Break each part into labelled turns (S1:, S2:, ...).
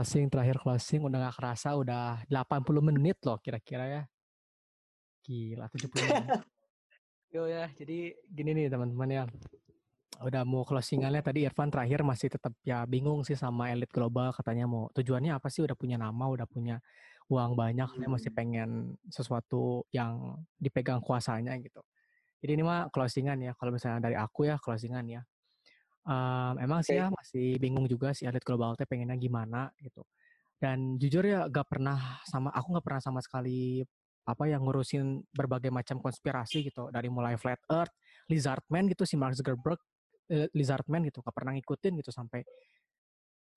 S1: closing terakhir closing udah gak kerasa udah 80 menit loh kira-kira ya. Gila 70 menit. Yo ya, jadi gini nih teman-teman ya. Udah mau closingannya tadi Irfan terakhir masih tetap ya bingung sih sama elit global katanya mau tujuannya apa sih udah punya nama, udah punya uang banyak, hmm. masih pengen sesuatu yang dipegang kuasanya gitu. Jadi ini mah closingan ya. Kalau misalnya dari aku ya closingan ya. Um, emang sih ya masih bingung juga si elit global teh pengennya gimana gitu. Dan jujur ya gak pernah sama aku gak pernah sama sekali apa yang ngurusin berbagai macam konspirasi gitu. Dari mulai flat earth, lizard man gitu si Mark Zuckerberg, eh, lizard man gitu gak pernah ngikutin gitu sampai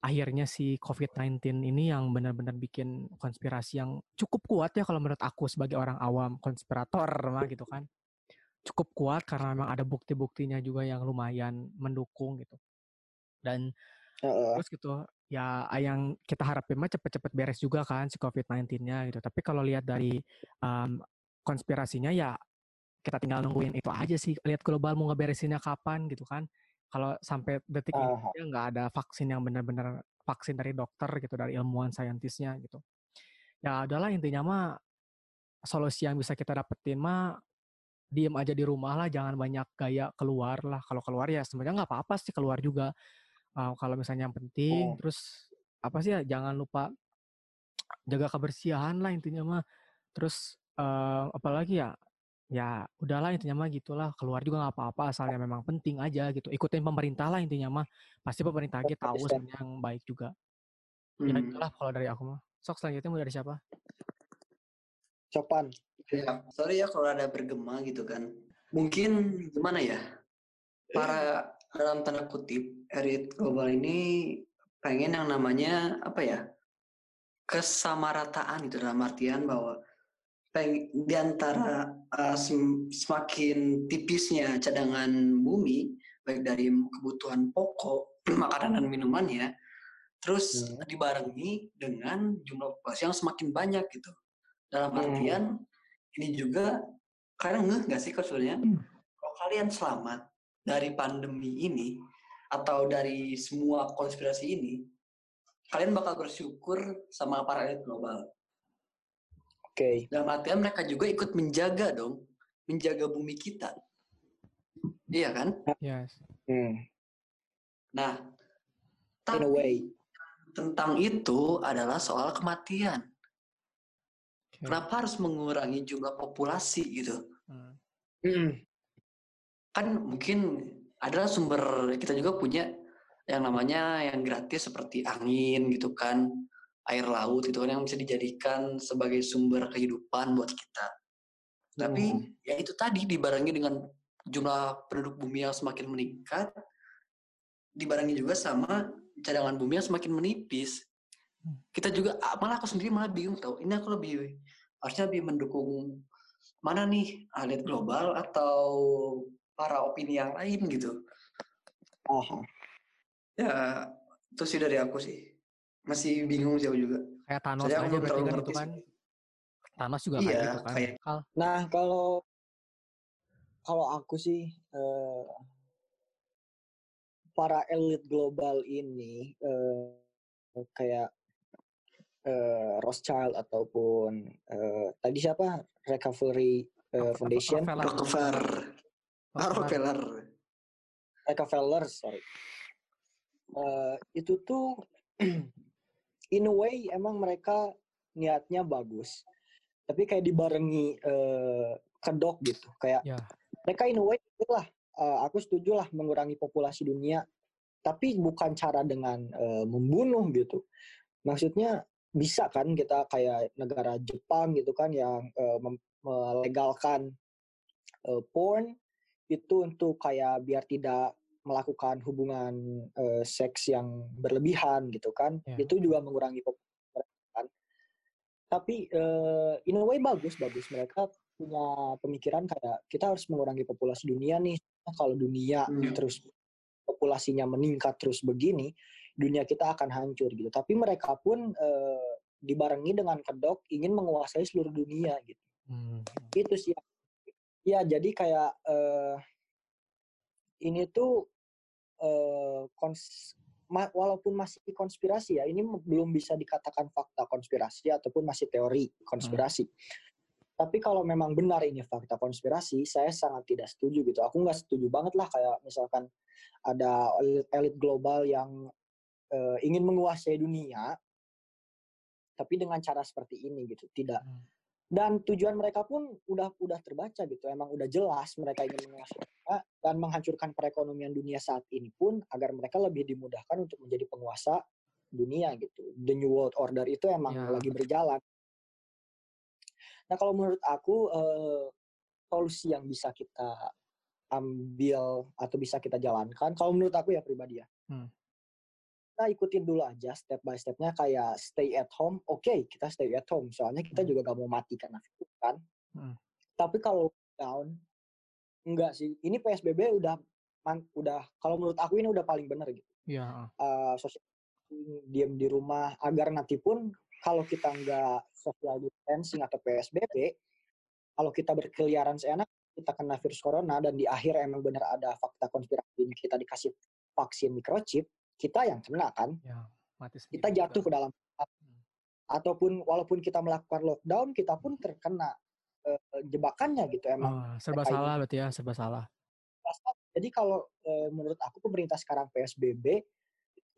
S1: akhirnya si COVID-19 ini yang benar-benar bikin konspirasi yang cukup kuat ya kalau menurut aku sebagai orang awam konspirator mah gitu kan cukup kuat karena memang ada bukti-buktinya juga yang lumayan mendukung gitu. Dan uh, terus gitu ya yang kita harapin mah cepet-cepet beres juga kan si COVID-19-nya gitu. Tapi kalau lihat dari um, konspirasinya ya kita tinggal nungguin itu aja sih. Lihat global mau ngeberesinnya kapan gitu kan. Kalau sampai detik uh, ini nggak ada vaksin yang benar-benar vaksin dari dokter gitu dari ilmuwan saintisnya gitu. Ya adalah intinya mah solusi yang bisa kita dapetin mah diem aja di rumah lah, jangan banyak gaya keluar lah. Kalau keluar ya sebenarnya nggak apa-apa sih keluar juga. Uh, kalau misalnya yang penting, oh. terus apa sih ya, jangan lupa jaga kebersihan lah intinya mah. Terus uh, apalagi ya, ya udahlah intinya mah gitulah. Keluar juga nggak apa-apa, asalnya memang penting aja gitu. Ikutin pemerintah lah intinya mah. Pasti pemerintah kita tahu yang baik juga. Ya, hmm. Ya itulah kalau dari aku mah. Sok selanjutnya mau dari siapa?
S2: Copan.
S3: Ya, sorry ya kalau ada bergema gitu kan. Mungkin gimana ya? Para dalam tanda kutip elit global ini pengen yang namanya apa ya? kesamarataan gitu dalam artian bahwa peng, di antara uh, semakin tipisnya cadangan bumi baik dari kebutuhan pokok, makanan dan minumannya terus hmm. dibarengi dengan jumlah populasi yang semakin banyak gitu dalam hmm. artian hmm. ini juga kalian ngeh nggak sih sebenarnya hmm. kalau kalian selamat dari pandemi ini atau dari semua konspirasi ini, kalian bakal bersyukur sama para elit global. Oke. Okay. Dalam artian mereka juga ikut menjaga dong, menjaga bumi kita. Iya kan?
S1: Yes.
S3: Hmm. Nah, tapi tentang itu adalah soal kematian. Kenapa harus mengurangi jumlah populasi gitu? Hmm. Hmm. Kan mungkin adalah sumber kita juga punya yang namanya yang gratis seperti angin gitu kan, air laut itu kan yang bisa dijadikan sebagai sumber kehidupan buat kita. Tapi hmm. ya itu tadi dibarengi dengan jumlah penduduk bumi yang semakin meningkat, dibarengi juga sama cadangan bumi yang semakin menipis kita juga ah, malah aku sendiri malah bingung tau. Ini aku lebih harusnya lebih mendukung mana nih? Elit global atau para opini yang lain gitu. Oh ya itu sih dari aku sih. Masih bingung jauh juga.
S1: Kayak Thanos Saya aja berarti kan itu kan? Thanos juga iya, kayak gitu kan kayak...
S2: nah kalau kalau aku sih uh, para elit global ini uh, kayak uh, Rothschild ataupun uh, tadi siapa? Recovery uh, Foundation?
S3: Rockefeller. Rockefeller.
S2: Rockefeller. Sorry. Uh, itu tuh in a way emang mereka niatnya bagus. Tapi kayak dibarengi uh, kedok gitu. Kayak yeah. mereka in a way lah. Uh, aku setuju lah mengurangi populasi dunia. Tapi bukan cara dengan uh, membunuh gitu. Maksudnya bisa kan kita kayak negara Jepang gitu kan yang uh, melegalkan uh, porn itu untuk kayak biar tidak melakukan hubungan uh, seks yang berlebihan gitu kan yeah. itu juga mengurangi kan tapi uh, in a way bagus bagus mereka punya pemikiran kayak kita harus mengurangi populasi dunia nih kalau dunia hmm. terus populasinya meningkat terus begini dunia kita akan hancur gitu. Tapi mereka pun e, dibarengi dengan kedok ingin menguasai seluruh dunia gitu. Hmm. Itu sih. Ya jadi kayak e, ini tuh kons ma walaupun masih konspirasi ya, ini belum bisa dikatakan fakta konspirasi ataupun masih teori konspirasi. Hmm. Tapi kalau memang benar ini fakta konspirasi, saya sangat tidak setuju gitu. Aku nggak setuju banget lah kayak misalkan ada elit global yang uh, ingin menguasai dunia, tapi dengan cara seperti ini gitu. Tidak. Hmm. Dan tujuan mereka pun udah udah terbaca gitu. Emang udah jelas mereka ingin menguasai dan menghancurkan perekonomian dunia saat ini pun agar mereka lebih dimudahkan untuk menjadi penguasa dunia gitu. The New World Order itu emang ya. lagi berjalan Nah kalau menurut aku uh, solusi yang bisa kita ambil atau bisa kita jalankan, kalau menurut aku ya pribadi ya, hmm. Kita ikutin dulu aja step by stepnya kayak stay at home. Oke, okay, kita stay at home, soalnya kita hmm. juga gak mau mati karena itu kan. Hmm. Tapi kalau down, enggak sih. Ini PSBB udah man, udah kalau menurut aku ini udah paling benar gitu.
S1: Iya.
S2: Uh, sosial diam di rumah agar nanti pun kalau kita nggak social distancing atau PSBB, kalau kita berkeliaran seenak, kita kena virus corona dan di akhir emang benar ada fakta konspirasi ini kita dikasih vaksin microchip, kita yang kena kan? Ya, mati kita jatuh ke dalam hmm. ataupun walaupun kita melakukan lockdown, kita pun terkena uh, jebakannya gitu emang.
S1: Oh, serba salah berarti ya, serba salah.
S2: Jadi kalau uh, menurut aku pemerintah sekarang PSBB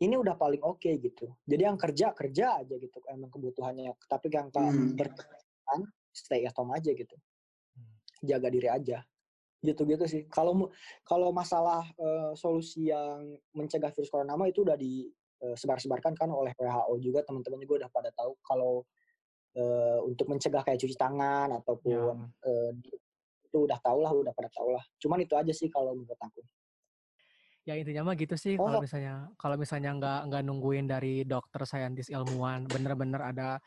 S2: ini udah paling oke okay, gitu. Jadi yang kerja kerja aja gitu emang kebutuhannya. Tapi yang hmm. berkebutuhan stay at home aja gitu. Hmm. Jaga diri aja. Gitu-gitu sih. Kalau kalau masalah uh, solusi yang mencegah virus corona itu udah disebar-sebarkan eh, kan oleh WHO juga teman-teman juga udah pada tahu kalau uh, untuk mencegah kayak cuci tangan ataupun ya. uh, itu udah tau lah, udah pada tau lah. Cuman itu aja sih kalau menurut aku
S1: ya intinya mah gitu sih oh. kalau misalnya kalau misalnya nggak nggak nungguin dari dokter saintis ilmuwan bener-bener ada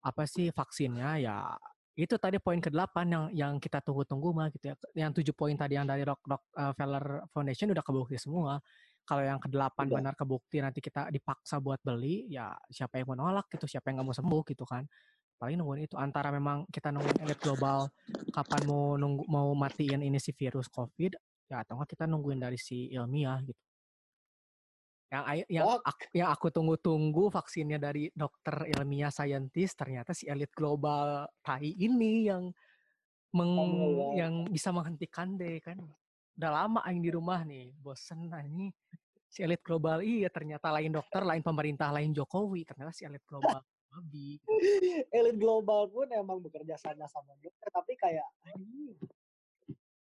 S1: apa sih vaksinnya ya itu tadi poin ke-8 yang yang kita tunggu-tunggu mah gitu ya. Yang tujuh poin tadi yang dari Rock Rock uh, Feller Foundation udah kebukti semua. Kalau yang ke-8 benar kebukti nanti kita dipaksa buat beli, ya siapa yang mau nolak gitu, siapa yang nggak mau sembuh gitu kan. Paling nungguin itu antara memang kita nungguin elit global kapan mau nunggu mau matiin ini si virus COVID ya atau enggak kita nungguin dari si ilmiah gitu yang yang oh. aku, yang aku tunggu-tunggu vaksinnya dari dokter ilmiah saintis ternyata si elit global tai ini yang meng, oh, yang bisa menghentikan deh kan. Udah lama aing di rumah nih bosen nah ini si elit global iya ternyata lain dokter lain pemerintah lain Jokowi ternyata si elit global babi.
S2: Elit global pun emang bekerja sama sama dokter tapi kayak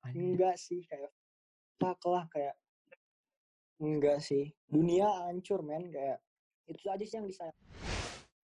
S2: enggak sih kayak stuck lah kayak enggak sih. Dunia hancur men. Kayak itu aja sih yang bisa